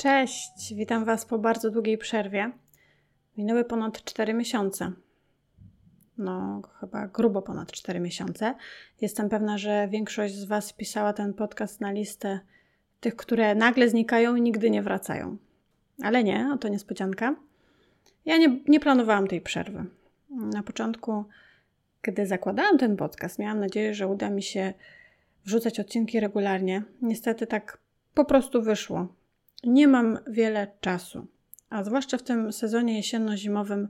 Cześć, witam Was po bardzo długiej przerwie. Minęły ponad 4 miesiące. No, chyba grubo ponad 4 miesiące. Jestem pewna, że większość z Was wpisała ten podcast na listę tych, które nagle znikają i nigdy nie wracają. Ale nie, to niespodzianka. Ja nie, nie planowałam tej przerwy. Na początku, kiedy zakładałam ten podcast, miałam nadzieję, że uda mi się wrzucać odcinki regularnie. Niestety tak po prostu wyszło. Nie mam wiele czasu, a zwłaszcza w tym sezonie jesienno-zimowym,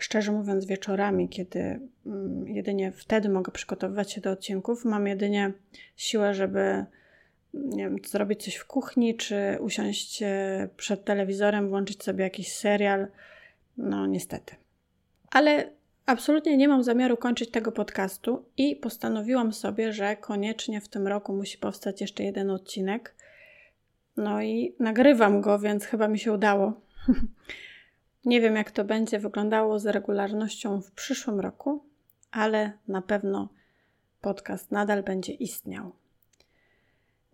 szczerze mówiąc, wieczorami, kiedy mm, jedynie wtedy mogę przygotowywać się do odcinków, mam jedynie siłę, żeby nie wiem, zrobić coś w kuchni, czy usiąść e, przed telewizorem, włączyć sobie jakiś serial. No, niestety. Ale absolutnie nie mam zamiaru kończyć tego podcastu i postanowiłam sobie, że koniecznie w tym roku musi powstać jeszcze jeden odcinek. No i nagrywam go, więc chyba mi się udało. nie wiem, jak to będzie wyglądało z regularnością w przyszłym roku, ale na pewno podcast nadal będzie istniał.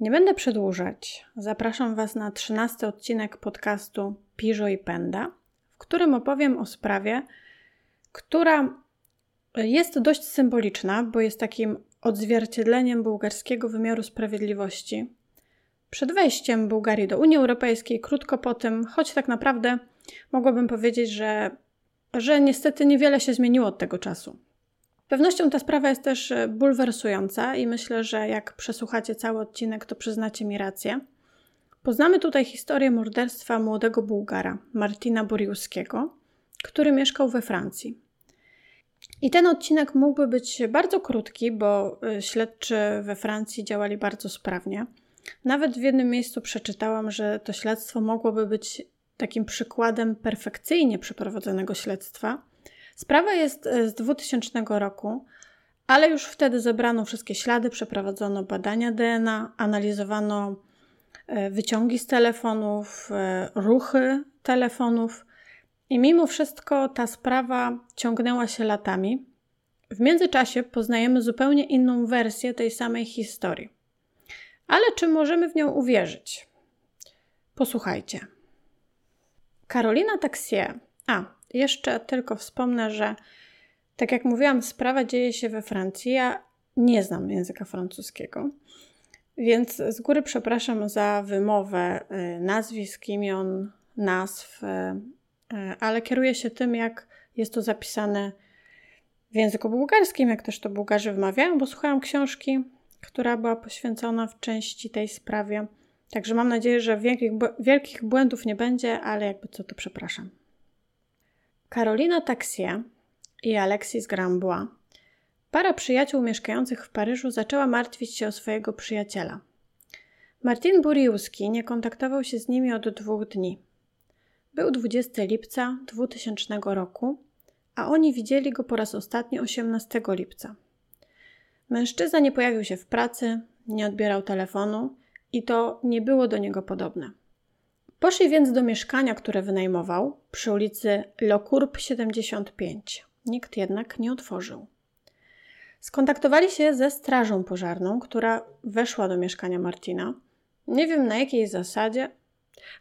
Nie będę przedłużać. Zapraszam Was na trzynasty odcinek podcastu Piżo i Penda, w którym opowiem o sprawie, która jest dość symboliczna, bo jest takim odzwierciedleniem bułgarskiego wymiaru sprawiedliwości. Przed wejściem Bułgarii do Unii Europejskiej, krótko po tym, choć tak naprawdę mogłabym powiedzieć, że, że niestety niewiele się zmieniło od tego czasu. Pewnością ta sprawa jest też bulwersująca i myślę, że jak przesłuchacie cały odcinek, to przyznacie mi rację. Poznamy tutaj historię morderstwa młodego Bułgara, Martina Buriuskiego, który mieszkał we Francji. I ten odcinek mógłby być bardzo krótki, bo y, śledczy we Francji działali bardzo sprawnie. Nawet w jednym miejscu przeczytałam, że to śledztwo mogłoby być takim przykładem perfekcyjnie przeprowadzonego śledztwa. Sprawa jest y, z 2000 roku, ale już wtedy zebrano wszystkie ślady, przeprowadzono badania DNA, analizowano y, wyciągi z telefonów, ruchy telefonów. I mimo wszystko ta sprawa ciągnęła się latami. W międzyczasie poznajemy zupełnie inną wersję tej samej historii. Ale czy możemy w nią uwierzyć? Posłuchajcie. Karolina Taxier. A, jeszcze tylko wspomnę, że tak jak mówiłam, sprawa dzieje się we Francji. Ja nie znam języka francuskiego, więc z góry przepraszam za wymowę y, nazwisk, imion, nazw E, ale kieruje się tym, jak jest to zapisane w języku bułgarskim, jak też to Bułgarzy wymawiają, bo słuchałam książki, która była poświęcona w części tej sprawie. Także mam nadzieję, że wielkich, wielkich błędów nie będzie, ale jakby co to przepraszam. Karolina Taxier i Alexis Grambois, para przyjaciół mieszkających w Paryżu, zaczęła martwić się o swojego przyjaciela. Martin Buriuski nie kontaktował się z nimi od dwóch dni. Był 20 lipca 2000 roku, a oni widzieli go po raz ostatni 18 lipca. Mężczyzna nie pojawił się w pracy, nie odbierał telefonu i to nie było do niego podobne. Poszli więc do mieszkania, które wynajmował przy ulicy Lokurb 75. Nikt jednak nie otworzył. Skontaktowali się ze strażą pożarną, która weszła do mieszkania Martina. Nie wiem na jakiej zasadzie,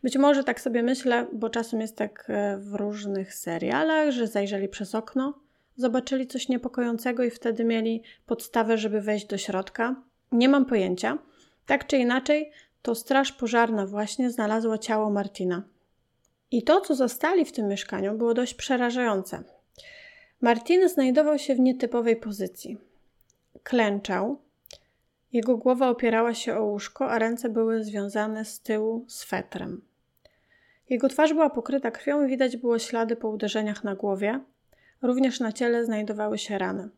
być może tak sobie myślę, bo czasem jest tak e, w różnych serialach, że zajrzeli przez okno, zobaczyli coś niepokojącego i wtedy mieli podstawę, żeby wejść do środka. Nie mam pojęcia. Tak czy inaczej, to straż pożarna właśnie znalazła ciało Martina. I to, co zostali w tym mieszkaniu, było dość przerażające. Martin znajdował się w nietypowej pozycji. Klęczał, jego głowa opierała się o łóżko, a ręce były związane z tyłu swetrem. Jego twarz była pokryta krwią i widać było ślady po uderzeniach na głowie. Również na ciele znajdowały się rany.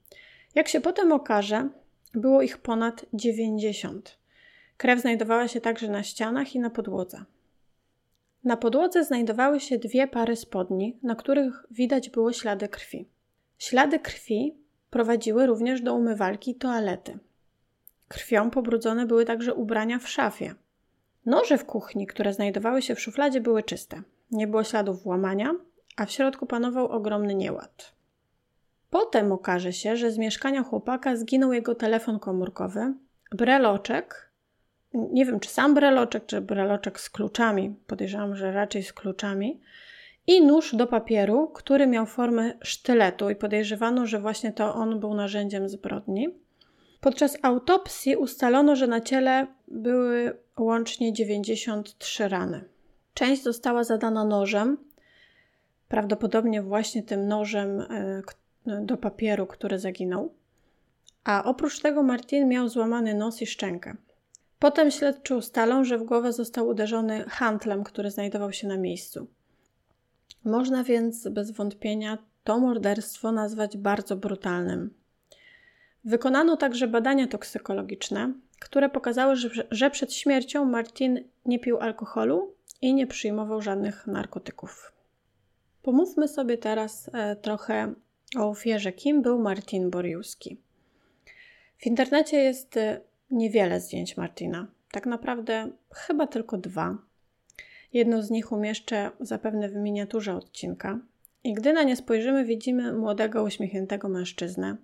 Jak się potem okaże, było ich ponad 90. Krew znajdowała się także na ścianach i na podłodze. Na podłodze znajdowały się dwie pary spodni, na których widać było ślady krwi. Ślady krwi prowadziły również do umywalki toalety. Krwią pobrudzone były także ubrania w szafie. Noże w kuchni, które znajdowały się w szufladzie, były czyste. Nie było śladów włamania, a w środku panował ogromny nieład. Potem okaże się, że z mieszkania chłopaka zginął jego telefon komórkowy, breloczek nie wiem czy sam breloczek, czy breloczek z kluczami, podejrzewam, że raczej z kluczami, i nóż do papieru, który miał formę sztyletu i podejrzewano, że właśnie to on był narzędziem zbrodni. Podczas autopsji ustalono, że na ciele były łącznie 93 rany. Część została zadana nożem, prawdopodobnie właśnie tym nożem e, do papieru, który zaginął. A oprócz tego Martin miał złamany nos i szczękę. Potem śledczy ustalą, że w głowę został uderzony handlem, który znajdował się na miejscu. Można więc bez wątpienia to morderstwo nazwać bardzo brutalnym. Wykonano także badania toksykologiczne, które pokazały, że, że przed śmiercią Martin nie pił alkoholu i nie przyjmował żadnych narkotyków. Pomówmy sobie teraz e, trochę o ofierze, kim był Martin Boriuski. W internecie jest e, niewiele zdjęć Martina. Tak naprawdę chyba tylko dwa. Jedno z nich umieszczę zapewne w miniaturze odcinka. I gdy na nie spojrzymy, widzimy młodego, uśmiechniętego mężczyznę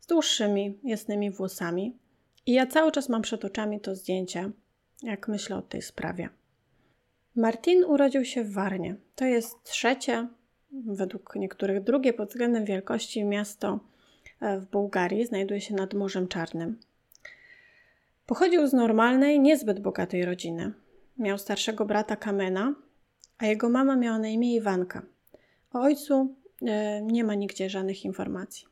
z dłuższymi, jasnymi włosami. I ja cały czas mam przed oczami to zdjęcie, jak myślę o tej sprawie. Martin urodził się w Warnie. To jest trzecie, według niektórych drugie pod względem wielkości miasto e, w Bułgarii. Znajduje się nad Morzem Czarnym. Pochodził z normalnej, niezbyt bogatej rodziny. Miał starszego brata Kamena, a jego mama miała na imię Iwanka. O ojcu e, nie ma nigdzie żadnych informacji.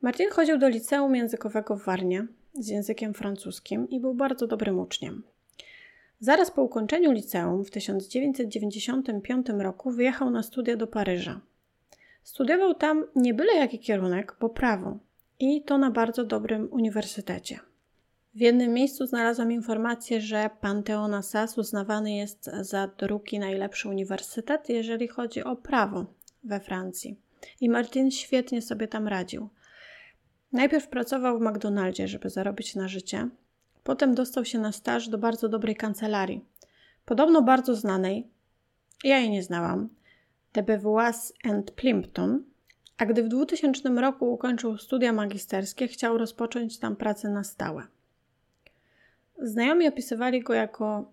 Martin chodził do liceum językowego w Warnie z językiem francuskim i był bardzo dobrym uczniem. Zaraz po ukończeniu liceum w 1995 roku wyjechał na studia do Paryża. Studiował tam nie byle jaki kierunek, bo prawo i to na bardzo dobrym uniwersytecie. W jednym miejscu znalazłam informację, że Panteon Assas uznawany jest za drugi najlepszy uniwersytet, jeżeli chodzi o prawo we Francji. I Martin świetnie sobie tam radził. Najpierw pracował w McDonaldzie, żeby zarobić na życie. Potem dostał się na staż do bardzo dobrej kancelarii. Podobno bardzo znanej. Ja jej nie znałam. Beauvois and Plimpton. A gdy w 2000 roku ukończył studia magisterskie, chciał rozpocząć tam pracę na stałe. Znajomi opisywali go jako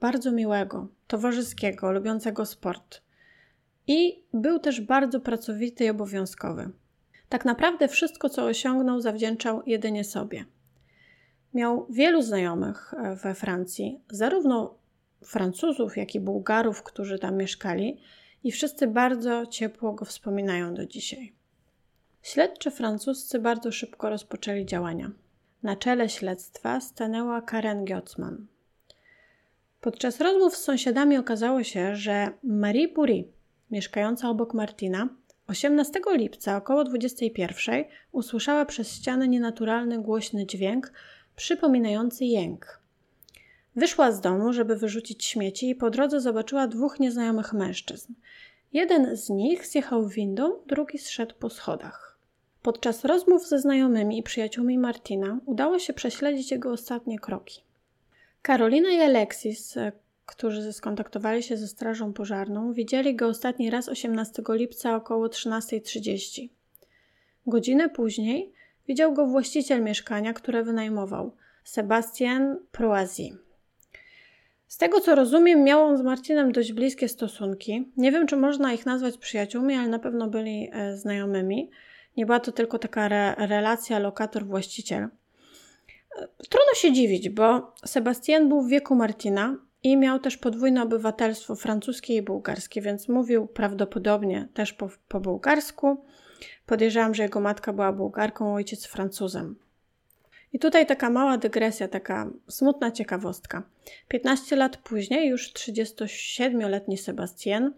bardzo miłego, towarzyskiego, lubiącego sport. I był też bardzo pracowity i obowiązkowy. Tak naprawdę wszystko, co osiągnął, zawdzięczał jedynie sobie. Miał wielu znajomych e, we Francji, zarówno Francuzów, jak i Bułgarów, którzy tam mieszkali, i wszyscy bardzo ciepło go wspominają do dzisiaj. Śledczy francuscy bardzo szybko rozpoczęli działania. Na czele śledztwa stanęła Karen Giotzman. Podczas rozmów z sąsiadami okazało się, że Marie Bury, mieszkająca obok Martina, 18 lipca około 21 usłyszała przez ścianę nienaturalny głośny dźwięk przypominający jęk. Wyszła z domu, żeby wyrzucić śmieci i po drodze zobaczyła dwóch nieznajomych mężczyzn. Jeden z nich zjechał windą, drugi zszedł po schodach. Podczas rozmów ze znajomymi i przyjaciółmi Martina udało się prześledzić jego ostatnie kroki. Karolina i Alexis, którzy skontaktowali się ze Strażą Pożarną, widzieli go ostatni raz 18 lipca około 13.30. Godzinę później widział go właściciel mieszkania, które wynajmował, Sebastian Proazi. Z tego co rozumiem, miał on z Marcinem dość bliskie stosunki. Nie wiem, czy można ich nazwać przyjaciółmi, ale na pewno byli e, znajomymi. Nie była to tylko taka re relacja lokator-właściciel. E, trudno się dziwić, bo Sebastian był w wieku Martina, i miał też podwójne obywatelstwo francuskie i bułgarskie, więc mówił prawdopodobnie też po, po bułgarsku. Podejrzewam, że jego matka była Bułgarką, ojciec Francuzem. I tutaj taka mała dygresja, taka smutna ciekawostka. 15 lat później, już 37-letni Sebastien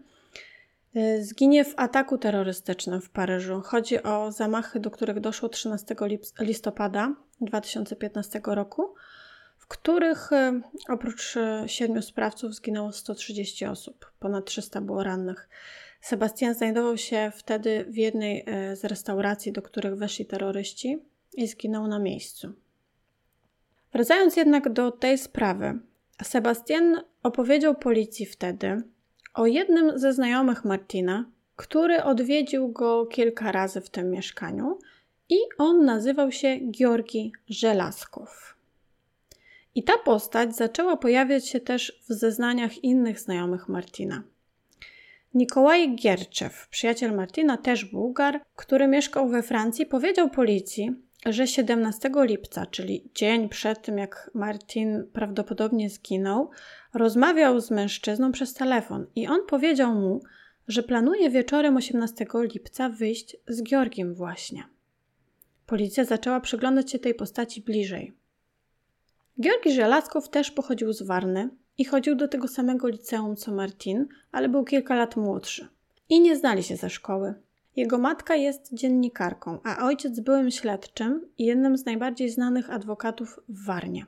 y, zginie w ataku terrorystycznym w Paryżu. Chodzi o zamachy, do których doszło 13 listopada 2015 roku w których e, oprócz e, siedmiu sprawców zginęło 130 osób, ponad 300 było rannych. Sebastian znajdował się wtedy w jednej e, z restauracji, do których weszli terroryści i zginął na miejscu. Wracając jednak do tej sprawy, Sebastian opowiedział policji wtedy o jednym ze znajomych Martina, który odwiedził go kilka razy w tym mieszkaniu i on nazywał się Georgi Żelazkow. I ta postać zaczęła pojawiać się też w zeznaniach innych znajomych Martina. Nikołaj Gierczew, przyjaciel Martina, też Bułgar, który mieszkał we Francji, powiedział policji, że 17 lipca, czyli dzień przed tym, jak Martin prawdopodobnie zginął, rozmawiał z mężczyzną przez telefon i on powiedział mu, że planuje wieczorem 18 lipca wyjść z Georgiem właśnie. Policja zaczęła przyglądać się tej postaci bliżej. Georgi Żelazkow też pochodził z Warny i chodził do tego samego liceum co Martin, ale był kilka lat młodszy. I nie znali się ze szkoły. Jego matka jest dziennikarką, a ojciec byłym śledczym i jednym z najbardziej znanych adwokatów w Warnie.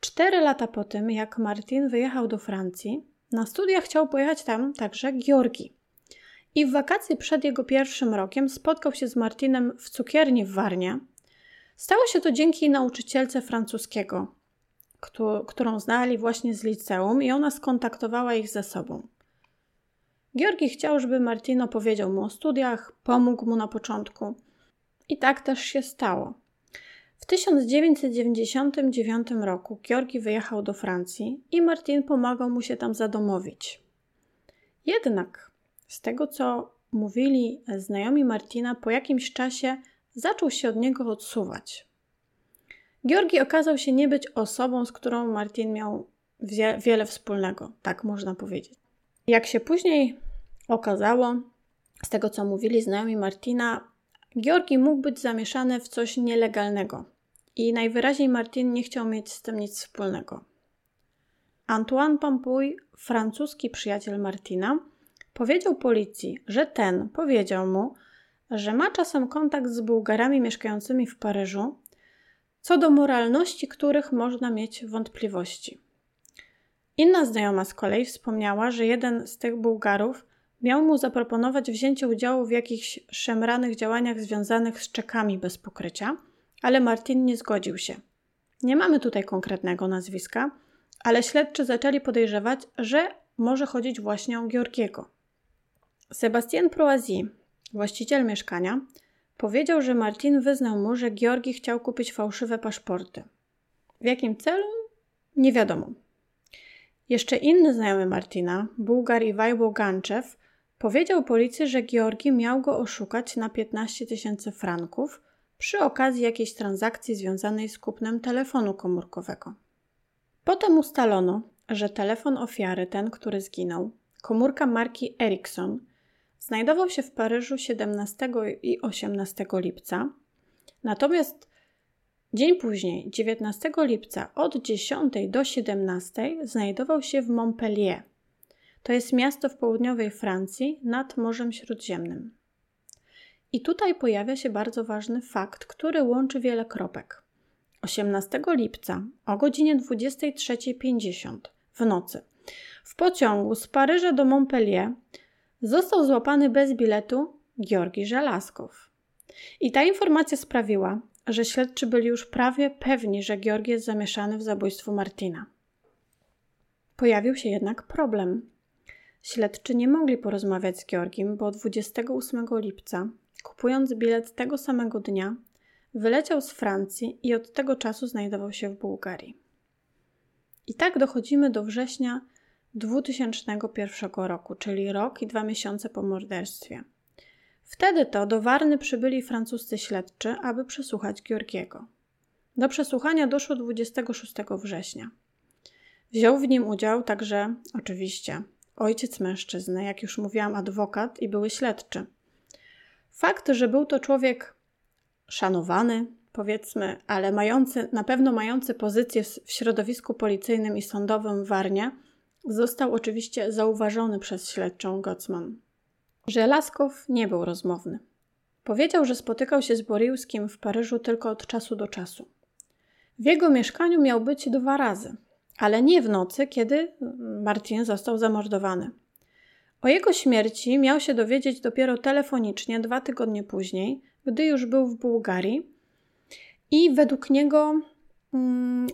Cztery lata po tym, jak Martin wyjechał do Francji, na studia chciał pojechać tam także Georgi. I w wakacje przed jego pierwszym rokiem spotkał się z Martinem w cukierni w Warnie. Stało się to dzięki nauczycielce francuskiego, którą znali właśnie z liceum i ona skontaktowała ich ze sobą. Georgi chciał, żeby Martino powiedział mu o studiach, pomógł mu na początku. I tak też się stało. W 1999 roku Georgi wyjechał do Francji i Martin pomagał mu się tam zadomowić. Jednak z tego, co mówili znajomi Martina, po jakimś czasie zaczął się od niego odsuwać. Georgi okazał się nie być osobą, z którą Martin miał wie wiele wspólnego, tak można powiedzieć. Jak się później okazało, z tego co mówili znajomi Martina, Georgi mógł być zamieszany w coś nielegalnego i najwyraźniej Martin nie chciał mieć z tym nic wspólnego. Antoine Pampuy, francuski przyjaciel Martina, powiedział policji, że ten powiedział mu, że ma czasem kontakt z Bułgarami mieszkającymi w Paryżu, co do moralności których można mieć wątpliwości. Inna znajoma z kolei wspomniała, że jeden z tych Bułgarów Miał mu zaproponować wzięcie udziału w jakichś szemranych działaniach związanych z czekami bez pokrycia, ale Martin nie zgodził się. Nie mamy tutaj konkretnego nazwiska, ale śledczy zaczęli podejrzewać, że może chodzić właśnie o Georgiego. Sebastien Proazy, właściciel mieszkania, powiedział, że Martin wyznał mu, że Georgi chciał kupić fałszywe paszporty. W jakim celu? Nie wiadomo. Jeszcze inny znajomy Martina, Bułgar Iwajło Ganczew, Powiedział policji, że Georgi miał go oszukać na 15 tysięcy franków przy okazji jakiejś transakcji związanej z kupnem telefonu komórkowego. Potem ustalono, że telefon ofiary, ten, który zginął, komórka marki Ericsson, znajdował się w Paryżu 17 i 18 lipca, natomiast dzień później, 19 lipca od 10 do 17 znajdował się w Montpellier – to jest miasto w południowej Francji nad Morzem Śródziemnym. I tutaj pojawia się bardzo ważny fakt, który łączy wiele kropek. 18 lipca o godzinie 23.50 w nocy w pociągu z Paryża do Montpellier został złapany bez biletu Georgi Żelazkow. I ta informacja sprawiła, że śledczy byli już prawie pewni, że Georgi jest zamieszany w zabójstwo Martina. Pojawił się jednak problem. Śledczy nie mogli porozmawiać z Georgiem, bo 28 lipca, kupując bilet tego samego dnia, wyleciał z Francji i od tego czasu znajdował się w Bułgarii. I tak dochodzimy do września 2001 roku, czyli rok i dwa miesiące po morderstwie. Wtedy to do Warny przybyli francuscy śledczy, aby przesłuchać Georgiego. Do przesłuchania doszło 26 września. Wziął w nim udział także, oczywiście, ojciec mężczyzny, jak już mówiłam, adwokat i były śledczy. Fakt, że był to człowiek szanowany, powiedzmy, ale mający, na pewno mający pozycję w środowisku policyjnym i sądowym w Warnie, został oczywiście zauważony przez śledczą Gocman. Żelazkow nie był rozmowny. Powiedział, że spotykał się z Boriłskim w Paryżu tylko od czasu do czasu. W jego mieszkaniu miał być dwa razy – ale nie w nocy, kiedy Martin został zamordowany. O jego śmierci miał się dowiedzieć dopiero telefonicznie dwa tygodnie później, gdy już był w Bułgarii. I według niego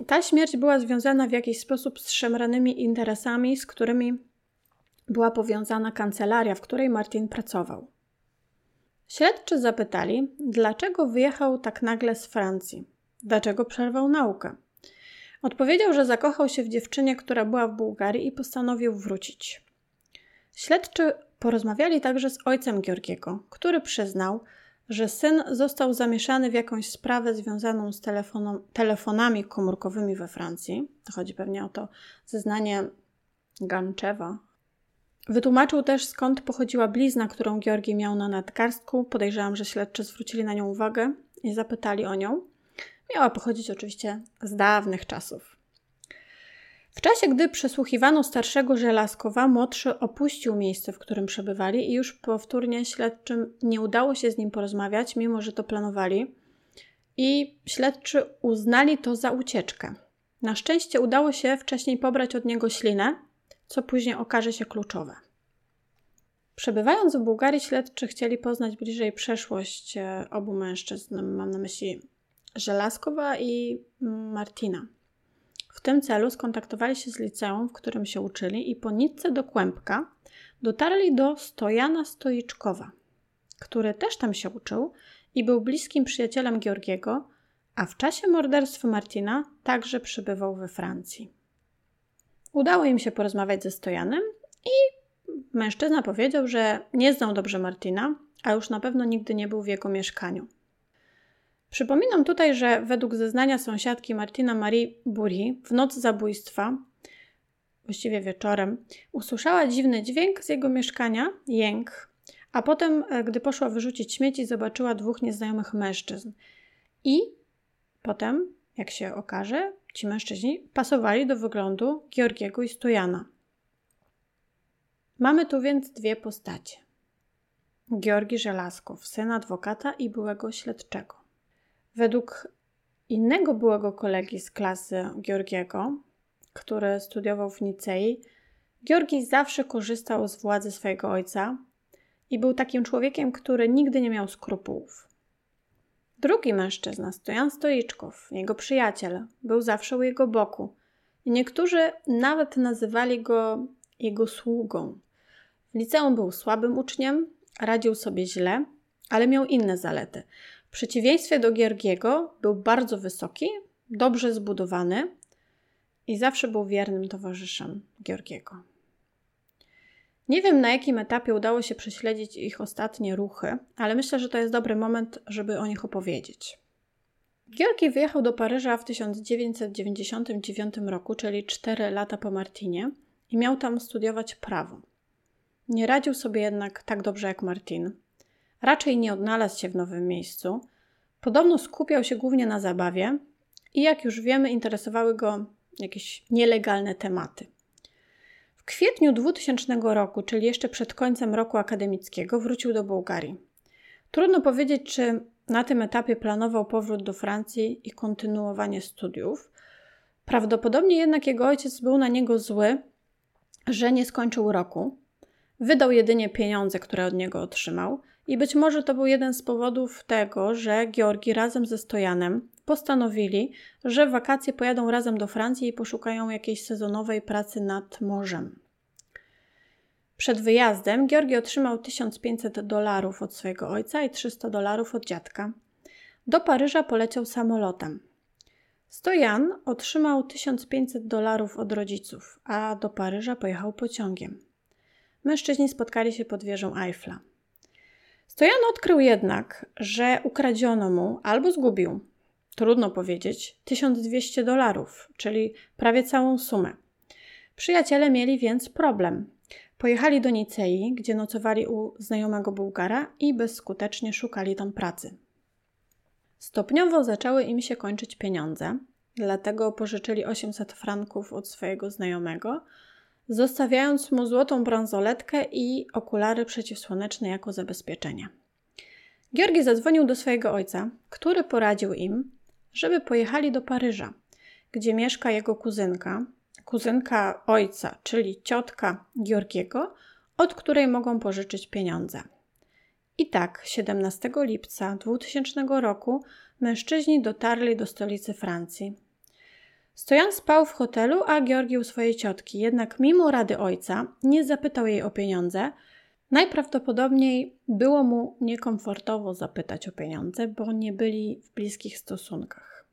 ta śmierć była związana w jakiś sposób z szemranymi interesami, z którymi była powiązana kancelaria, w której Martin pracował. Śledczy zapytali, dlaczego wyjechał tak nagle z Francji, dlaczego przerwał naukę. Odpowiedział, że zakochał się w dziewczynie, która była w Bułgarii i postanowił wrócić. Śledczy porozmawiali także z ojcem Georgiego, który przyznał, że syn został zamieszany w jakąś sprawę związaną z telefonami komórkowymi we Francji. To chodzi pewnie o to zeznanie Ganczewa. Wytłumaczył też skąd pochodziła blizna, którą Georgi miał na nadgarstku. Podejrzewam, że śledczy zwrócili na nią uwagę i zapytali o nią. Miała pochodzić oczywiście z dawnych czasów. W czasie, gdy przesłuchiwano starszego Żelazkowa, młodszy opuścił miejsce, w którym przebywali i już powtórnie śledczym nie udało się z nim porozmawiać, mimo że to planowali. I śledczy uznali to za ucieczkę. Na szczęście udało się wcześniej pobrać od niego ślinę, co później okaże się kluczowe. Przebywając w Bułgarii, śledczy chcieli poznać bliżej przeszłość e, obu mężczyzn. Mam na myśli Żelazkowa i Martina. W tym celu skontaktowali się z liceum, w którym się uczyli i po nitce do Kłębka dotarli do Stojana Stoiczkowa, który też tam się uczył i był bliskim przyjacielem Georgiego, a w czasie morderstwa Martina także przebywał we Francji. Udało im się porozmawiać ze Stojanem i mężczyzna powiedział, że nie znał dobrze Martina, a już na pewno nigdy nie był w jego mieszkaniu. Przypominam tutaj, że według zeznania sąsiadki Martina Marie Buri w noc zabójstwa, właściwie wieczorem, usłyszała dziwny dźwięk z jego mieszkania, jęk, a potem, e, gdy poszła wyrzucić śmieci, zobaczyła dwóch nieznajomych mężczyzn. I potem, jak się okaże, ci mężczyźni pasowali do wyglądu Georgiego i Stojana. Mamy tu więc dwie postacie. Georgi Żelazkow, syn adwokata i byłego śledczego. Według innego byłego kolegi z klasy Georgiego, który studiował w Nicei, Georgi zawsze korzystał z władzy swojego ojca i był takim człowiekiem, który nigdy nie miał skrupułów. Drugi mężczyzna, Stojan Stoiczkow, jego przyjaciel, był zawsze u jego boku i niektórzy nawet nazywali go jego sługą. W liceum był słabym uczniem, radził sobie źle, ale miał inne zalety – przeciwieństwie do Giergiego był bardzo wysoki, dobrze zbudowany i zawsze był wiernym towarzyszem Georgiego. Nie wiem, na jakim etapie udało się prześledzić ich ostatnie ruchy, ale myślę, że to jest dobry moment, żeby o nich opowiedzieć. Georgi wyjechał do Paryża w 1999 roku, czyli 4 lata po Martinie, i miał tam studiować prawo. Nie radził sobie jednak tak dobrze jak Martin. Raczej nie odnalazł się w nowym miejscu. Podobno skupiał się głównie na zabawie i jak już wiemy, interesowały go jakieś nielegalne tematy. W kwietniu 2000 roku, czyli jeszcze przed końcem roku akademickiego, wrócił do Bułgarii. Trudno powiedzieć, czy na tym etapie planował powrót do Francji i kontynuowanie studiów. Prawdopodobnie jednak jego ojciec był na niego zły, że nie skończył roku. Wydał jedynie pieniądze, które od niego otrzymał – i być może to był jeden z powodów tego, że Georgi razem ze Stojanem postanowili, że w wakacje pojadą razem do Francji i poszukają jakiejś sezonowej pracy nad morzem. Przed wyjazdem Georgi otrzymał 1500 dolarów od swojego ojca i 300 dolarów od dziadka. Do Paryża poleciał samolotem. Stojan otrzymał 1500 dolarów od rodziców, a do Paryża pojechał pociągiem. Mężczyźni spotkali się pod wieżą Eiffla. Stojan odkrył jednak, że ukradziono mu albo zgubił, trudno powiedzieć, 1200 dolarów, czyli prawie całą sumę. Przyjaciele mieli więc problem. Pojechali do Nicei, gdzie nocowali u znajomego Bułgara i bezskutecznie szukali tam pracy. Stopniowo zaczęły im się kończyć pieniądze, dlatego pożyczyli 800 franków od swojego znajomego, zostawiając mu złotą bransoletkę i okulary przeciwsłoneczne jako zabezpieczenie. Georgi zadzwonił do swojego ojca, który poradził im, żeby pojechali do Paryża, gdzie mieszka jego kuzynka, kuzynka ojca, czyli ciotka Georgiego, od której mogą pożyczyć pieniądze. I tak 17 lipca 2000 roku mężczyźni dotarli do stolicy Francji, Stojan spał w hotelu, a Georgi u swojej ciotki, jednak mimo rady ojca nie zapytał jej o pieniądze. Najprawdopodobniej było mu niekomfortowo zapytać o pieniądze, bo nie byli w bliskich stosunkach.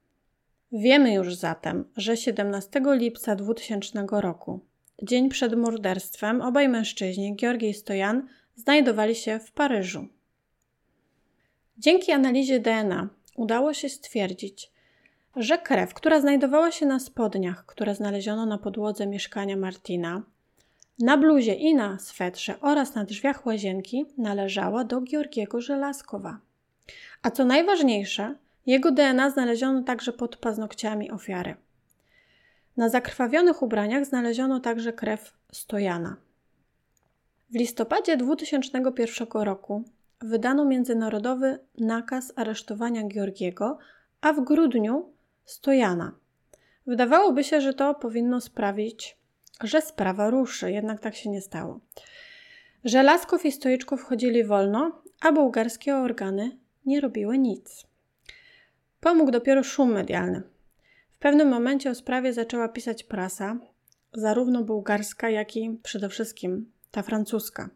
Wiemy już zatem, że 17 lipca 2000 roku, dzień przed morderstwem, obaj mężczyźni, Georgi i Stojan, znajdowali się w Paryżu. Dzięki analizie DNA udało się stwierdzić, że krew, która znajdowała się na spodniach, które znaleziono na podłodze mieszkania Martina, na bluzie i na swetrze oraz na drzwiach łazienki należała do Georgiego Żelazkowa. A co najważniejsze, jego DNA znaleziono także pod paznokciami ofiary. Na zakrwawionych ubraniach znaleziono także krew Stojana. W listopadzie 2001 roku wydano międzynarodowy nakaz aresztowania Georgiego, a w grudniu Stojana. Wydawałoby się, że to powinno sprawić, że sprawa ruszy, jednak tak się nie stało. Żelazków i Stoiczków chodzili wolno, a bułgarskie organy nie robiły nic. Pomógł dopiero szum medialny. W pewnym momencie o sprawie zaczęła pisać prasa, zarówno bułgarska, jak i przede wszystkim ta francuska.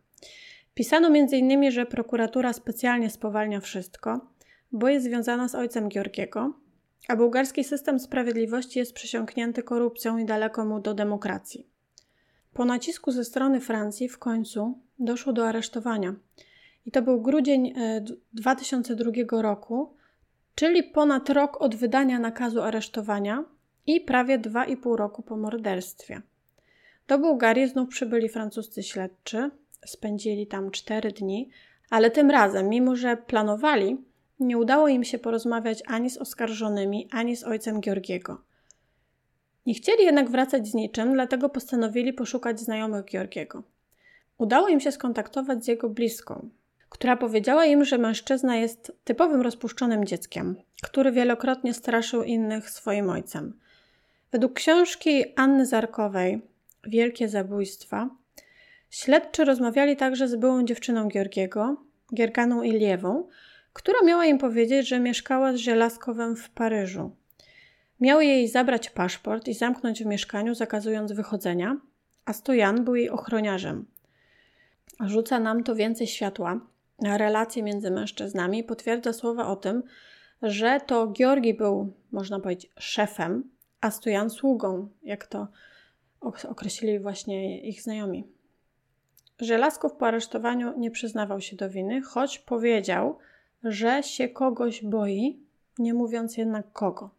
Pisano m.in., że prokuratura specjalnie spowalnia wszystko, bo jest związana z ojcem Georgiego, a bułgarski system sprawiedliwości jest przesiąknięty korupcją i daleko mu do demokracji. Po nacisku ze strony Francji w końcu doszło do aresztowania. I to był grudzień 2002 e, roku, czyli ponad rok od wydania nakazu aresztowania i prawie 2,5 roku po morderstwie. Do Bułgarii znów przybyli francuscy śledczy, spędzili tam 4 dni, ale tym razem, mimo że planowali, nie udało im się porozmawiać ani z oskarżonymi, ani z ojcem Georgiego. Nie chcieli jednak wracać z niczym, dlatego postanowili poszukać znajomych Georgiego. Udało im się skontaktować z jego bliską, która powiedziała im, że mężczyzna jest typowym rozpuszczonym dzieckiem, który wielokrotnie straszył innych swoim ojcem. Według książki Anny Zarkowej Wielkie Zabójstwa śledczy rozmawiali także z byłą dziewczyną Georgiego, Gierganą Iliewą, która miała im powiedzieć, że mieszkała z Żelazkowem w Paryżu. Miały jej zabrać paszport i zamknąć w mieszkaniu, zakazując wychodzenia, a Stojan był jej ochroniarzem. Rzuca nam to więcej światła na relacje między mężczyznami, potwierdza słowa o tym, że to Georgi był, można powiedzieć, szefem, a Stojan sługą, jak to określili właśnie ich znajomi. Żelazków po aresztowaniu nie przyznawał się do winy, choć powiedział, że się kogoś boi, nie mówiąc jednak kogo.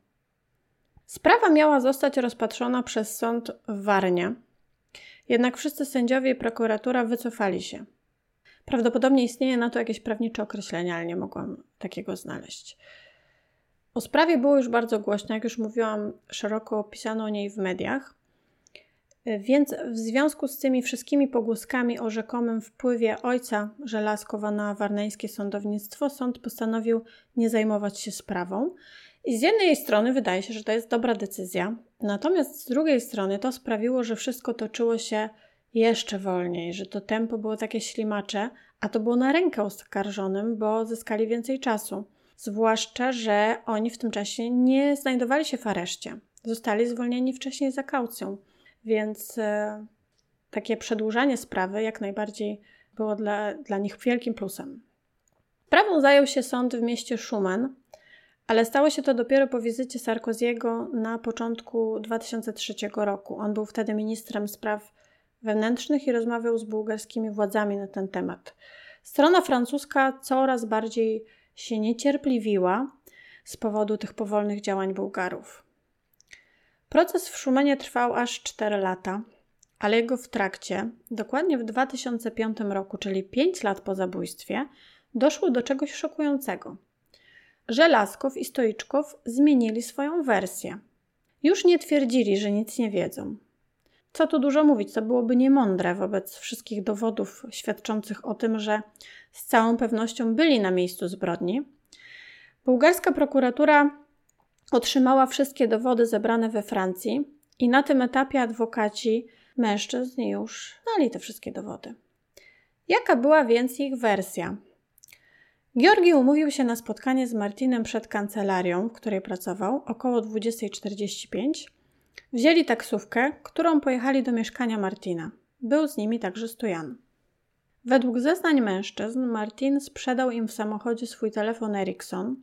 Sprawa miała zostać rozpatrzona przez sąd w Warnie, jednak wszyscy sędziowie i prokuratura wycofali się. Prawdopodobnie istnieje na to jakieś prawnicze określenie, ale nie mogłam takiego znaleźć. O sprawie było już bardzo głośno, jak już mówiłam, szeroko pisano o niej w mediach. Więc w związku z tymi wszystkimi pogłoskami o rzekomym wpływie ojca Żelazkowa na warneńskie sądownictwo, sąd postanowił nie zajmować się sprawą. I z jednej strony wydaje się, że to jest dobra decyzja, natomiast z drugiej strony to sprawiło, że wszystko toczyło się jeszcze wolniej, że to tempo było takie ślimacze, a to było na rękę oskarżonym, bo zyskali więcej czasu. Zwłaszcza, że oni w tym czasie nie znajdowali się w areszcie. Zostali zwolnieni wcześniej za kaucją. Więc e, takie przedłużanie sprawy jak najbardziej było dla, dla nich wielkim plusem. Sprawą zajął się sąd w mieście Schumann, ale stało się to dopiero po wizycie Sarkoziego na początku 2003 roku. On był wtedy ministrem spraw wewnętrznych i rozmawiał z bułgarskimi władzami na ten temat. Strona francuska coraz bardziej się niecierpliwiła z powodu tych powolnych działań Bułgarów. Proces w Szumenie trwał aż 4 lata, ale jego w trakcie, dokładnie w 2005 roku, czyli 5 lat po zabójstwie, doszło do czegoś szokującego. Żelazków i Stoiczków zmienili swoją wersję. Już nie twierdzili, że nic nie wiedzą. Co tu dużo mówić, to byłoby niemądre wobec wszystkich dowodów świadczących o tym, że z całą pewnością byli na miejscu zbrodni. Bułgarska prokuratura otrzymała wszystkie dowody zebrane we Francji i na tym etapie adwokaci mężczyzn już znali te wszystkie dowody. Jaka była więc ich wersja? Georgi umówił się na spotkanie z Martinem przed kancelarią, w której pracował, około 20.45. Wzięli taksówkę, którą pojechali do mieszkania Martina. Był z nimi także Stojan. Według zeznań mężczyzn, Martin sprzedał im w samochodzie swój telefon Ericsson,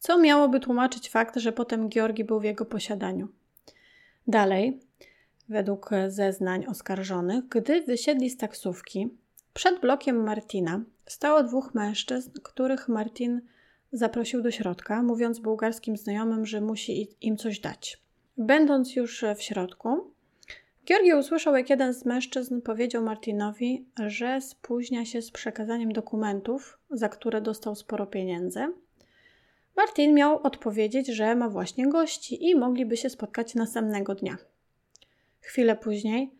co miałoby tłumaczyć fakt, że potem Georgi był w jego posiadaniu. Dalej, według zeznań oskarżonych, gdy wysiedli z taksówki, przed blokiem Martina stało dwóch mężczyzn, których Martin zaprosił do środka, mówiąc bułgarskim znajomym, że musi im coś dać. Będąc już w środku, Georgi usłyszał, jak jeden z mężczyzn powiedział Martinowi, że spóźnia się z przekazaniem dokumentów, za które dostał sporo pieniędzy. Martin miał odpowiedzieć, że ma właśnie gości i mogliby się spotkać następnego dnia. Chwilę później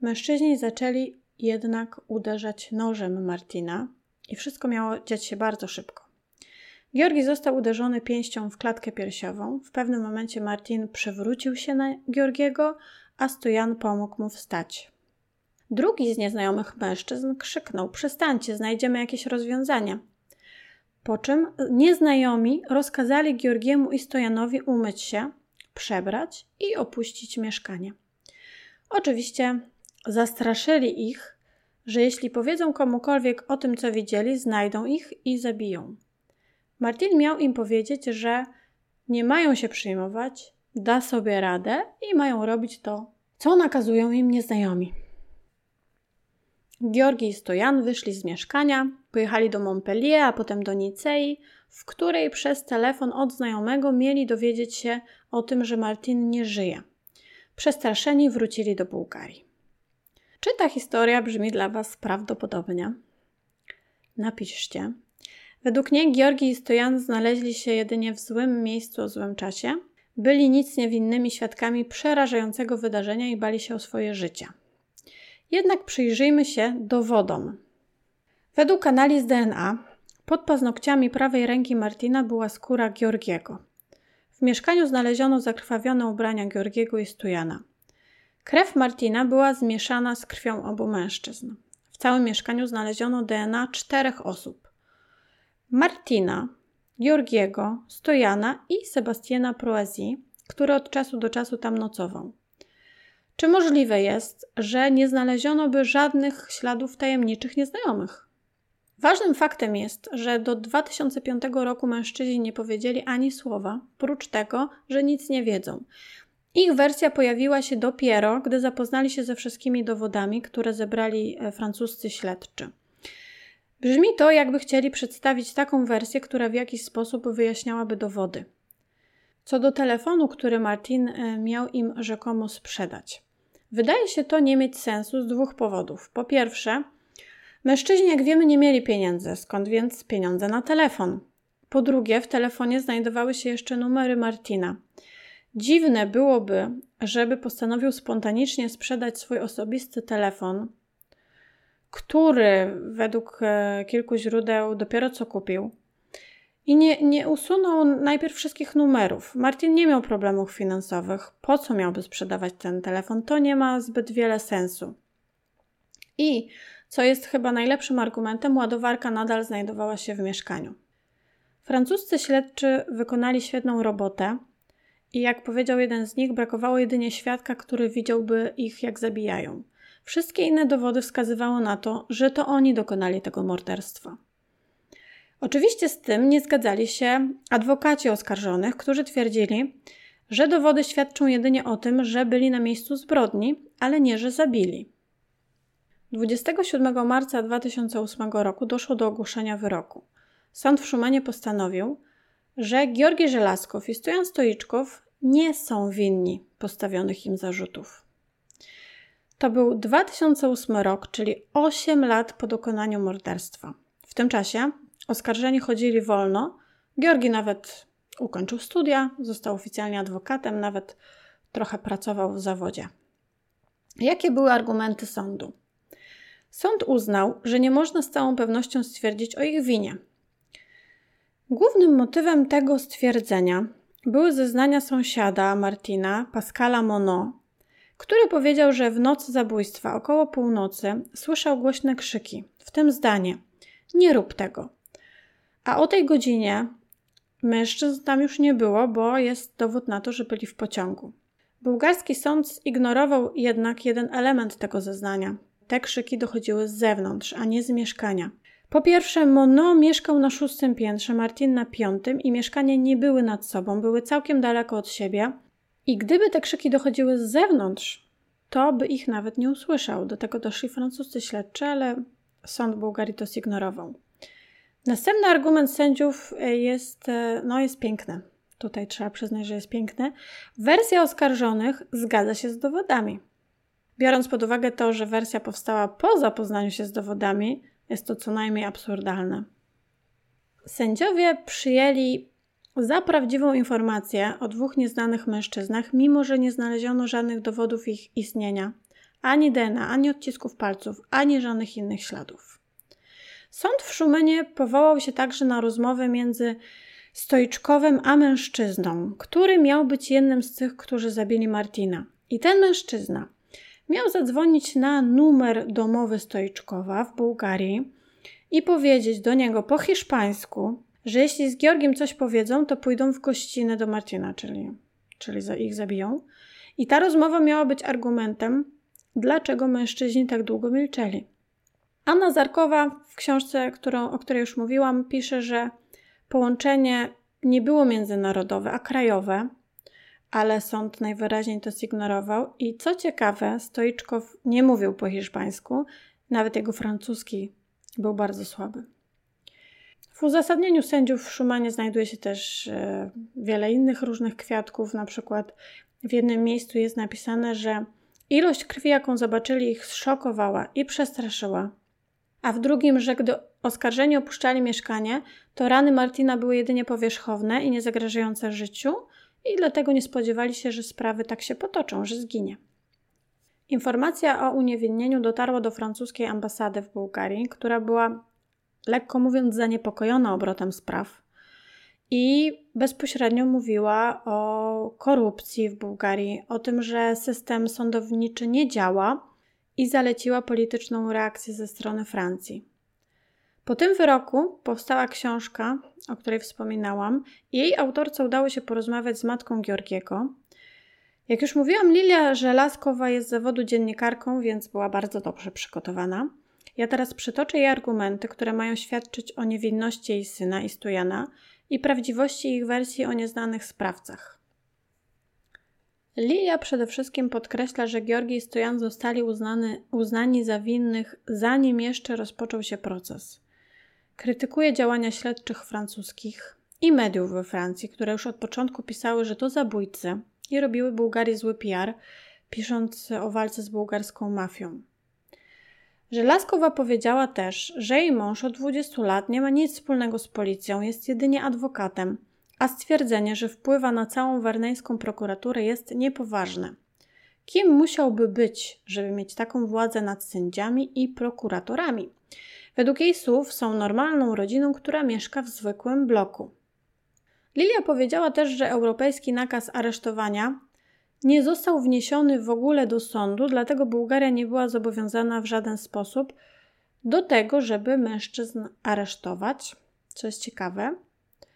mężczyźni zaczęli jednak uderzać nożem Martina i wszystko miało dziać się bardzo szybko. Georgi został uderzony pięścią w klatkę piersiową. W pewnym momencie Martin przewrócił się na Georgiego, a Stojan pomógł mu wstać. Drugi z nieznajomych mężczyzn krzyknął: Przestańcie, znajdziemy jakieś rozwiązanie. Po czym nieznajomi rozkazali Georgiemu i Stojanowi umyć się, przebrać i opuścić mieszkanie. Oczywiście zastraszyli ich, że jeśli powiedzą komukolwiek o tym, co widzieli, znajdą ich i zabiją. Martin miał im powiedzieć, że nie mają się przyjmować, da sobie radę i mają robić to, co nakazują im nieznajomi. Georgi i Stojan wyszli z mieszkania, pojechali do Montpellier, a potem do Nicei, w której przez telefon od znajomego mieli dowiedzieć się o tym, że Martin nie żyje. Przestraszeni wrócili do Bułgarii. Czy ta historia brzmi dla Was prawdopodobnie? Napiszcie. Według niej Georgi i Stojan znaleźli się jedynie w złym miejscu o złym czasie, byli nic niewinnymi świadkami przerażającego wydarzenia i bali się o swoje życie. Jednak przyjrzyjmy się dowodom. Według analiz DNA pod paznokciami prawej ręki Martina była skóra Georgiego. W mieszkaniu znaleziono zakrwawione ubrania Georgiego i Stujana. Krew Martina była zmieszana z krwią obu mężczyzn. W całym mieszkaniu znaleziono DNA czterech osób. Martina, Georgiego, Stojana i Sebastiana Proazzi, który od czasu do czasu tam nocował. Czy możliwe jest, że nie znaleziono by żadnych śladów tajemniczych nieznajomych? Ważnym faktem jest, że do 2005 roku mężczyźni nie powiedzieli ani słowa, prócz tego, że nic nie wiedzą. Ich wersja pojawiła się dopiero, gdy zapoznali się ze wszystkimi dowodami, które zebrali e, francuscy śledczy. Brzmi to, jakby chcieli przedstawić taką wersję, która w jakiś sposób wyjaśniałaby dowody. Co do telefonu, który Martin e, miał im rzekomo sprzedać. Wydaje się to nie mieć sensu z dwóch powodów. Po pierwsze, mężczyźni, jak wiemy, nie mieli pieniędzy, skąd więc pieniądze na telefon. Po drugie, w telefonie znajdowały się jeszcze numery Martina. Dziwne byłoby, żeby postanowił spontanicznie sprzedać swój osobisty telefon, który według e, kilku źródeł dopiero co kupił. I nie, nie usunął najpierw wszystkich numerów. Martin nie miał problemów finansowych. Po co miałby sprzedawać ten telefon? To nie ma zbyt wiele sensu. I co jest chyba najlepszym argumentem, ładowarka nadal znajdowała się w mieszkaniu. Francuscy śledczy wykonali świetną robotę i jak powiedział jeden z nich, brakowało jedynie świadka, który widziałby ich jak zabijają. Wszystkie inne dowody wskazywały na to, że to oni dokonali tego morderstwa. Oczywiście z tym nie zgadzali się adwokaci oskarżonych, którzy twierdzili, że dowody świadczą jedynie o tym, że byli na miejscu zbrodni, ale nie, że zabili. 27 marca 2008 roku doszło do ogłoszenia wyroku. Sąd w Szumanie postanowił, że Georgi Żelazkow i Stojan Stoiczków nie są winni postawionych im zarzutów. To był 2008 rok, czyli 8 lat po dokonaniu morderstwa. W tym czasie oskarżeni chodzili wolno. Georgi nawet ukończył studia, został oficjalnie adwokatem, nawet trochę pracował w zawodzie. Jakie były argumenty sądu? Sąd uznał, że nie można z całą pewnością stwierdzić o ich winie. Głównym motywem tego stwierdzenia były zeznania sąsiada Martina, Pascala Monod, który powiedział, że w nocy zabójstwa około północy słyszał głośne krzyki, w tym zdanie: Nie rób tego. A o tej godzinie mężczyzn tam już nie było, bo jest dowód na to, że byli w pociągu. Bułgarski sąd zignorował jednak jeden element tego zeznania. Te krzyki dochodziły z zewnątrz, a nie z mieszkania. Po pierwsze, Mono mieszkał na szóstym piętrze, Martin na piątym i mieszkania nie były nad sobą, były całkiem daleko od siebie. I gdyby te krzyki dochodziły z zewnątrz, to by ich nawet nie usłyszał. Do tego doszli francuscy śledczy, ale sąd Bułgarii to zignorował. Następny argument sędziów e, jest, e, no, jest piękny. Tutaj trzeba przyznać, że jest piękny. Wersja oskarżonych zgadza się z dowodami. Biorąc pod uwagę to, że wersja powstała po zapoznaniu się z dowodami, jest to co najmniej absurdalne. Sędziowie przyjęli za prawdziwą informację o dwóch nieznanych mężczyznach, mimo że nie znaleziono żadnych dowodów ich istnienia ani DNA, ani odcisków palców, ani żadnych innych śladów. Sąd w Szumenie powołał się także na rozmowę między Stoiczkowem a mężczyzną, który miał być jednym z tych, którzy zabili Martina. I ten mężczyzna miał zadzwonić na numer domowy Stoiczkowa w Bułgarii i powiedzieć do niego po hiszpańsku, że jeśli z Georgiem coś powiedzą, to pójdą w gościnę do Martina, czyli, czyli ich zabiją. I ta rozmowa miała być argumentem, dlaczego mężczyźni tak długo milczeli. Anna Zarkowa w książce, którą, o której już mówiłam, pisze, że połączenie nie było międzynarodowe, a krajowe, ale sąd najwyraźniej to zignorował. I co ciekawe, Stoiczkow nie mówił po hiszpańsku, nawet jego francuski był bardzo słaby. W uzasadnieniu sędziów w Szumanie znajduje się też e, wiele innych różnych kwiatków. Na przykład w jednym miejscu jest napisane, że ilość krwi, jaką zobaczyli, ich zszokowała i przestraszyła. A w drugim, że gdy oskarżeni opuszczali mieszkanie, to rany Martina były jedynie powierzchowne i niezagrażające życiu, i dlatego nie spodziewali się, że sprawy tak się potoczą, że zginie. Informacja o uniewinnieniu dotarła do francuskiej ambasady w Bułgarii, która była, lekko mówiąc, zaniepokojona obrotem spraw i bezpośrednio mówiła o korupcji w Bułgarii, o tym, że system sądowniczy nie działa i zaleciła polityczną reakcję ze strony Francji. Po tym wyroku powstała książka, o której wspominałam. Jej autorce udało się porozmawiać z matką Georgiego. Jak już mówiłam, Lilia Żelazkowa jest z zawodu dziennikarką, więc była bardzo dobrze przygotowana. Ja teraz przytoczę jej argumenty, które mają świadczyć o niewinności jej syna i Stojana i prawdziwości ich wersji o nieznanych sprawcach. Lilia przede wszystkim podkreśla, że Georgi i Stojan zostali uznany, uznani za winnych, zanim jeszcze rozpoczął się proces. Krytykuje działania śledczych francuskich i mediów we Francji, które już od początku pisały, że to zabójcy i robiły Bułgarii zły PR, pisząc o walce z bułgarską mafią. Żelazkowa powiedziała też, że jej mąż od 20 lat nie ma nic wspólnego z policją, jest jedynie adwokatem, a stwierdzenie, że wpływa na całą werneńską prokuraturę jest niepoważne. Kim musiałby być, żeby mieć taką władzę nad sędziami i prokuratorami? Według jej słów są normalną rodziną, która mieszka w zwykłym bloku. Lilia powiedziała też, że europejski nakaz aresztowania nie został wniesiony w ogóle do sądu, dlatego Bułgaria nie była zobowiązana w żaden sposób do tego, żeby mężczyzn aresztować, co jest ciekawe.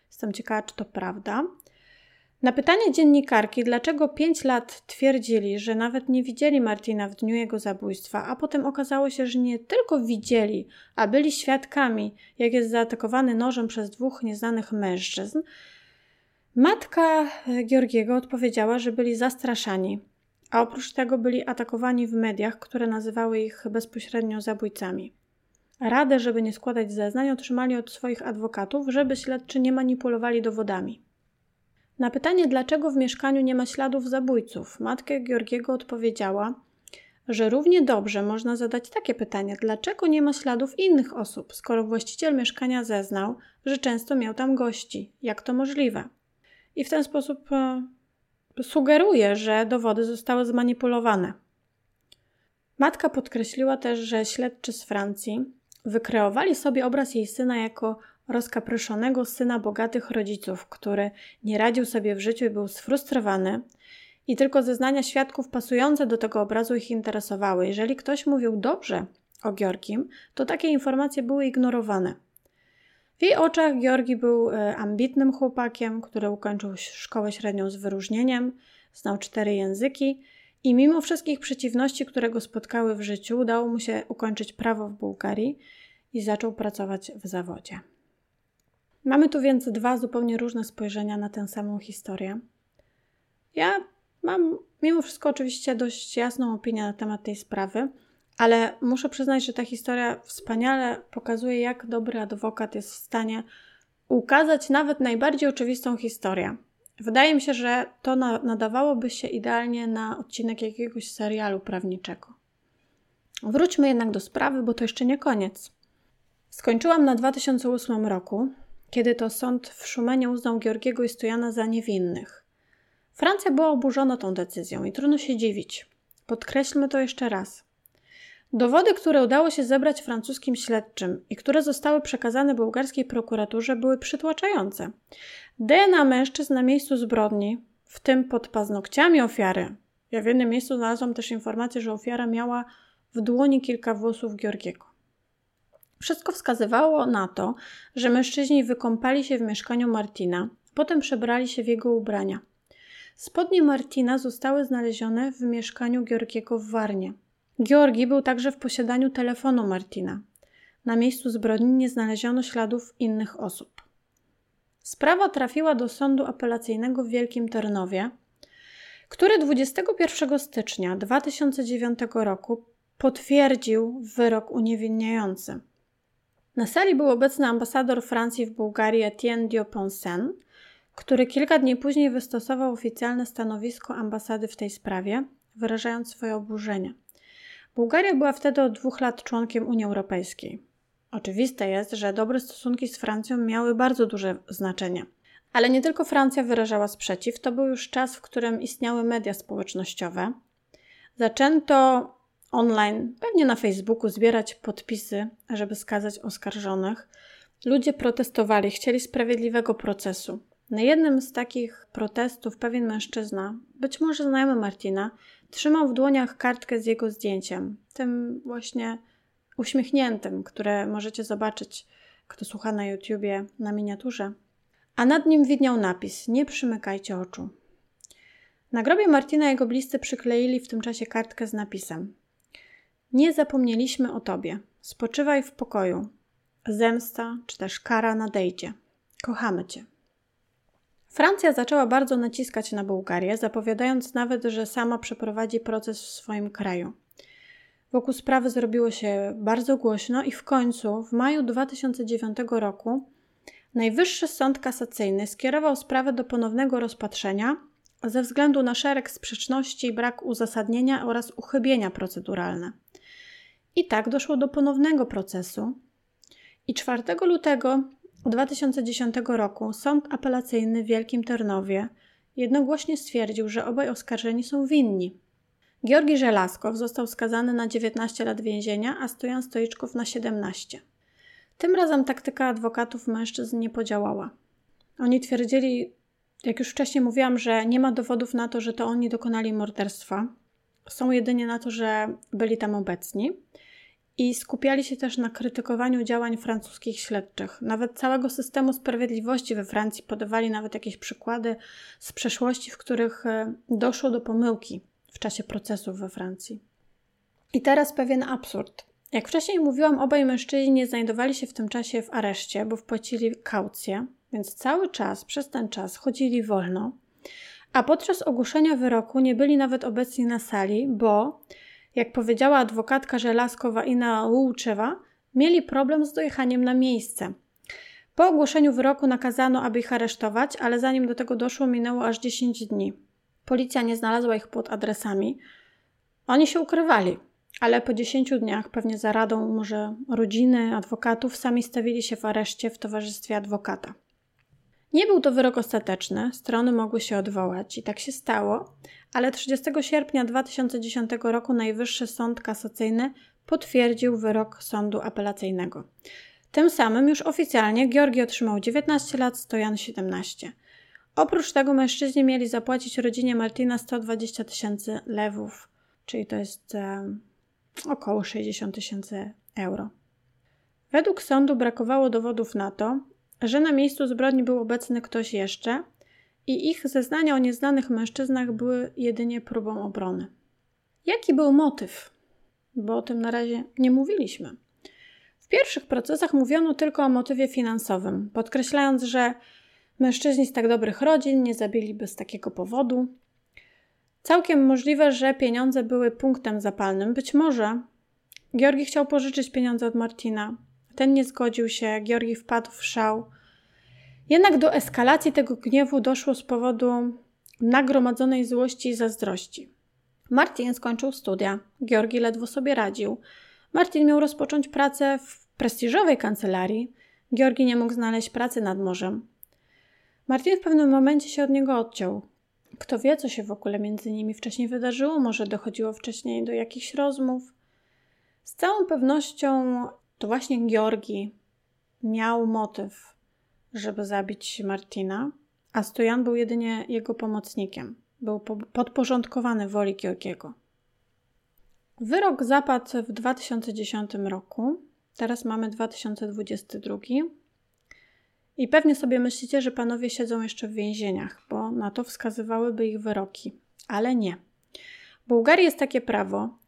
Jestem ciekawa, czy to prawda. Na pytanie dziennikarki, dlaczego 5 lat twierdzili, że nawet nie widzieli Martina w dniu jego zabójstwa, a potem okazało się, że nie tylko widzieli, a byli świadkami, jak jest zaatakowany nożem przez dwóch nieznanych mężczyzn, matka Georgiego odpowiedziała, że byli zastraszani, a oprócz tego byli atakowani w mediach, które nazywały ich bezpośrednio zabójcami. Radę, żeby nie składać zeznań, otrzymali od swoich adwokatów, żeby śledczy nie manipulowali dowodami. Na pytanie, dlaczego w mieszkaniu nie ma śladów zabójców, matka Georgiego odpowiedziała, że równie dobrze można zadać takie pytanie: dlaczego nie ma śladów innych osób, skoro właściciel mieszkania zeznał, że często miał tam gości? Jak to możliwe? I w ten sposób e, sugeruje, że dowody zostały zmanipulowane. Matka podkreśliła też, że śledczy z Francji wykreowali sobie obraz jej syna jako rozkapryszonego syna bogatych rodziców, który nie radził sobie w życiu i był sfrustrowany, i tylko zeznania świadków pasujące do tego obrazu ich interesowały. Jeżeli ktoś mówił dobrze o Georgim, to takie informacje były ignorowane. W jej oczach Georgi był e, ambitnym chłopakiem, który ukończył szkołę średnią z wyróżnieniem, znał cztery języki i mimo wszystkich przeciwności, które go spotkały w życiu, udało mu się ukończyć prawo w Bułgarii i zaczął pracować w zawodzie. Mamy tu więc dwa zupełnie różne spojrzenia na tę samą historię. Ja mam mimo wszystko oczywiście dość jasną opinię na temat tej sprawy, ale muszę przyznać, że ta historia wspaniale pokazuje, jak dobry adwokat jest w stanie ukazać nawet najbardziej oczywistą historię. Wydaje mi się, że to nadawałoby się idealnie na odcinek jakiegoś serialu prawniczego. Wróćmy jednak do sprawy, bo to jeszcze nie koniec. Skończyłam na 2008 roku, kiedy to sąd w Szumenie uznał Georgiego i Stojana za niewinnych. Francja była oburzona tą decyzją i trudno się dziwić. Podkreślmy to jeszcze raz. Dowody, które udało się zebrać francuskim śledczym i które zostały przekazane bułgarskiej prokuraturze, były przytłaczające. DNA mężczyzn na miejscu zbrodni, w tym pod paznokciami ofiary. Ja w jednym miejscu znalazłam też informację, że ofiara miała w dłoni kilka włosów Georgiego. Wszystko wskazywało na to, że mężczyźni wykąpali się w mieszkaniu Martina, potem przebrali się w jego ubrania. Spodnie Martina zostały znalezione w mieszkaniu Georgiego w Warnie. Georgi był także w posiadaniu telefonu Martina. Na miejscu zbrodni nie znaleziono śladów innych osób. Sprawa trafiła do sądu apelacyjnego w Wielkim Ternowie, który 21 stycznia 2009 roku potwierdził wyrok uniewinniający. Na sali był obecny ambasador Francji w Bułgarii Etienne Dioponsen, który kilka dni później wystosował oficjalne stanowisko ambasady w tej sprawie, wyrażając swoje oburzenie. Bułgaria była wtedy od dwóch lat członkiem Unii Europejskiej. Oczywiste jest, że dobre stosunki z Francją miały bardzo duże znaczenie. Ale nie tylko Francja wyrażała sprzeciw, to był już czas, w którym istniały media społecznościowe. Zaczęto online, pewnie na Facebooku, zbierać podpisy, żeby skazać oskarżonych. Ludzie protestowali, chcieli sprawiedliwego procesu. Na jednym z takich protestów pewien mężczyzna, być może znajomy Martina, trzymał w dłoniach kartkę z jego zdjęciem, tym właśnie uśmiechniętym, które możecie zobaczyć, kto słucha na YouTubie, na miniaturze. A nad nim widniał napis: Nie przymykajcie oczu. Na grobie Martina jego bliscy przykleili w tym czasie kartkę z napisem: Nie zapomnieliśmy o tobie. Spoczywaj w pokoju. Zemsta czy też kara nadejdzie. Kochamy cię. Francja zaczęła bardzo naciskać na Bułgarię, zapowiadając nawet, że sama przeprowadzi proces w swoim kraju. Wokół sprawy zrobiło się bardzo głośno i w końcu, w maju 2009 roku, Najwyższy Sąd Kasacyjny skierował sprawę do ponownego rozpatrzenia ze względu na szereg sprzeczności, brak uzasadnienia oraz uchybienia proceduralne. I tak doszło do ponownego procesu. I 4 lutego 2010 roku Sąd Apelacyjny w Wielkim Ternowie jednogłośnie stwierdził, że obaj oskarżeni są winni. Georgi Żelazkow został skazany na 19 lat więzienia, a Stojan Stoiczków na 17. Tym razem taktyka adwokatów mężczyzn nie podziałała. Oni twierdzili, jak już wcześniej mówiłam, że nie ma dowodów na to, że to oni dokonali morderstwa. Są jedynie na to, że byli tam obecni i skupiali się też na krytykowaniu działań francuskich śledczych. Nawet całego systemu sprawiedliwości we Francji podawali nawet jakieś przykłady z przeszłości, w których e, doszło do pomyłki w czasie procesów we Francji. I teraz pewien absurd. Jak wcześniej mówiłam, obaj mężczyźni nie znajdowali się w tym czasie w areszcie, bo wpłacili kaucję, więc cały czas, przez ten czas chodzili wolno, a podczas ogłoszenia wyroku nie byli nawet obecni na sali, bo jak powiedziała adwokatka Żelazkowa Ina Łuczewa, mieli problem z dojechaniem na miejsce. Po ogłoszeniu wyroku nakazano, aby ich aresztować, ale zanim do tego doszło, minęło aż 10 dni. Policja nie znalazła ich pod adresami. Oni się ukrywali, ale po 10 dniach, pewnie za radą może rodziny, adwokatów, sami stawili się w areszcie w towarzystwie adwokata. Nie był to wyrok ostateczny, strony mogły się odwołać i tak się stało, ale 30 sierpnia 2010 roku Najwyższy Sąd Kasacyjny potwierdził wyrok sądu apelacyjnego. Tym samym już oficjalnie Georgi otrzymał 19 lat, Stojan 17. Oprócz tego mężczyźni mieli zapłacić rodzinie Martina 120 tysięcy lewów, czyli to jest e, około 60 tysięcy euro. Według sądu brakowało dowodów na to, że na miejscu zbrodni był obecny ktoś jeszcze i ich zeznania o nieznanych mężczyznach były jedynie próbą obrony. Jaki był motyw? Bo o tym na razie nie mówiliśmy. W pierwszych procesach mówiono tylko o motywie finansowym, podkreślając, że mężczyźni z tak dobrych rodzin nie zabiliby z takiego powodu. Całkiem możliwe, że pieniądze były punktem zapalnym. Być może Georgi chciał pożyczyć pieniądze od Martina. Ten nie zgodził się, Georgi wpadł w szał. Jednak do eskalacji tego gniewu doszło z powodu nagromadzonej złości i zazdrości. Martin skończył studia, Georgi ledwo sobie radził. Martin miał rozpocząć pracę w prestiżowej kancelarii, Georgi nie mógł znaleźć pracy nad morzem. Martin w pewnym momencie się od niego odciął. Kto wie, co się w ogóle między nimi wcześniej wydarzyło, może dochodziło wcześniej do jakichś rozmów. Z całą pewnością to właśnie Georgi miał motyw, żeby zabić Martina, a Stojan był jedynie jego pomocnikiem. Był podporządkowany woli Georgiego. Wyrok zapadł w 2010 roku. Teraz mamy 2022. I pewnie sobie myślicie, że panowie siedzą jeszcze w więzieniach, bo na to wskazywałyby ich wyroki. Ale nie. W Bułgarii jest takie prawo,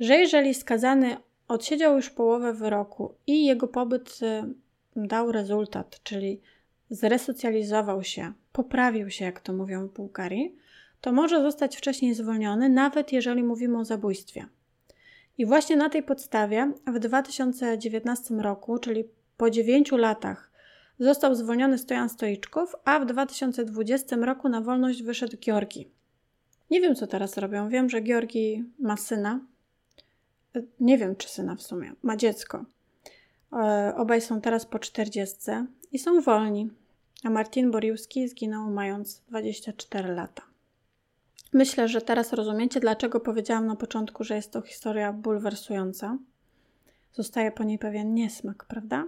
że jeżeli skazany odsiedział już połowę wyroku i jego pobyt y, dał rezultat, czyli zresocjalizował się, poprawił się, jak to mówią w Bułgarii, to może zostać wcześniej zwolniony, nawet jeżeli mówimy o zabójstwie. I właśnie na tej podstawie w 2019 roku, czyli po 9 latach, został zwolniony Stojan Stoiczków, a w 2020 roku na wolność wyszedł Georgi. Nie wiem, co teraz robią. Wiem, że Georgi ma syna. Nie wiem, czy syna w sumie. Ma dziecko. E, obaj są teraz po 40 i są wolni. A Martin Boriuski zginął mając 24 lata. Myślę, że teraz rozumiecie, dlaczego powiedziałam na początku, że jest to historia bulwersująca. Zostaje po niej pewien niesmak, prawda?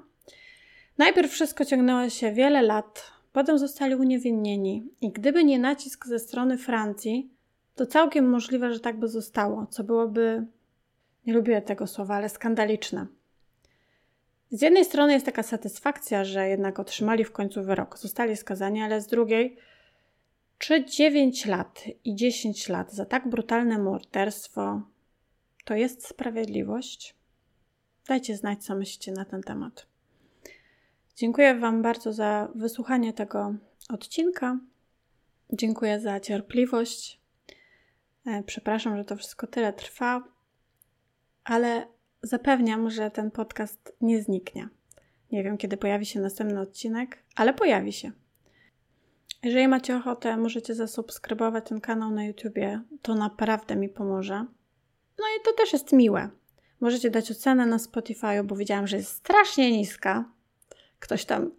Najpierw wszystko ciągnęło się wiele lat, potem zostali uniewinnieni i gdyby nie nacisk ze strony Francji, to całkiem możliwe, że tak by zostało, co byłoby, nie lubię tego słowa, ale skandaliczne. Z jednej strony jest taka satysfakcja, że jednak otrzymali w końcu wyrok, zostali skazani, ale z drugiej czy 9 lat i 10 lat za tak brutalne morderstwo to jest sprawiedliwość? Dajcie znać, co myślicie na ten temat. Dziękuję Wam bardzo za wysłuchanie tego odcinka. Dziękuję za cierpliwość. E, przepraszam, że to wszystko tyle trwa, ale zapewniam, że ten podcast nie zniknie. Nie wiem, kiedy pojawi się następny odcinek, ale pojawi się. Jeżeli macie ochotę, możecie zasubskrybować ten kanał na YouTubie. To naprawdę mi pomoże. No i to też jest miłe. Możecie dać ocenę na Spotify, bo widziałam, że jest strasznie niska. Ktoś tam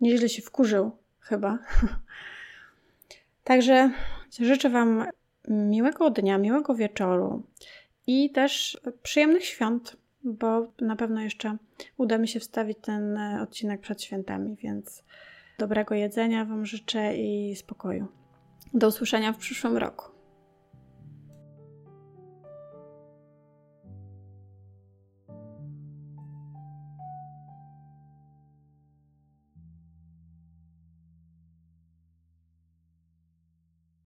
nieźle się wkurzył, chyba. Także życzę Wam miłego dnia, miłego wieczoru i też przyjemnych świąt, bo na pewno jeszcze uda mi się wstawić ten odcinek przed świętami, więc dobrego jedzenia Wam życzę i spokoju. Do usłyszenia w przyszłym roku.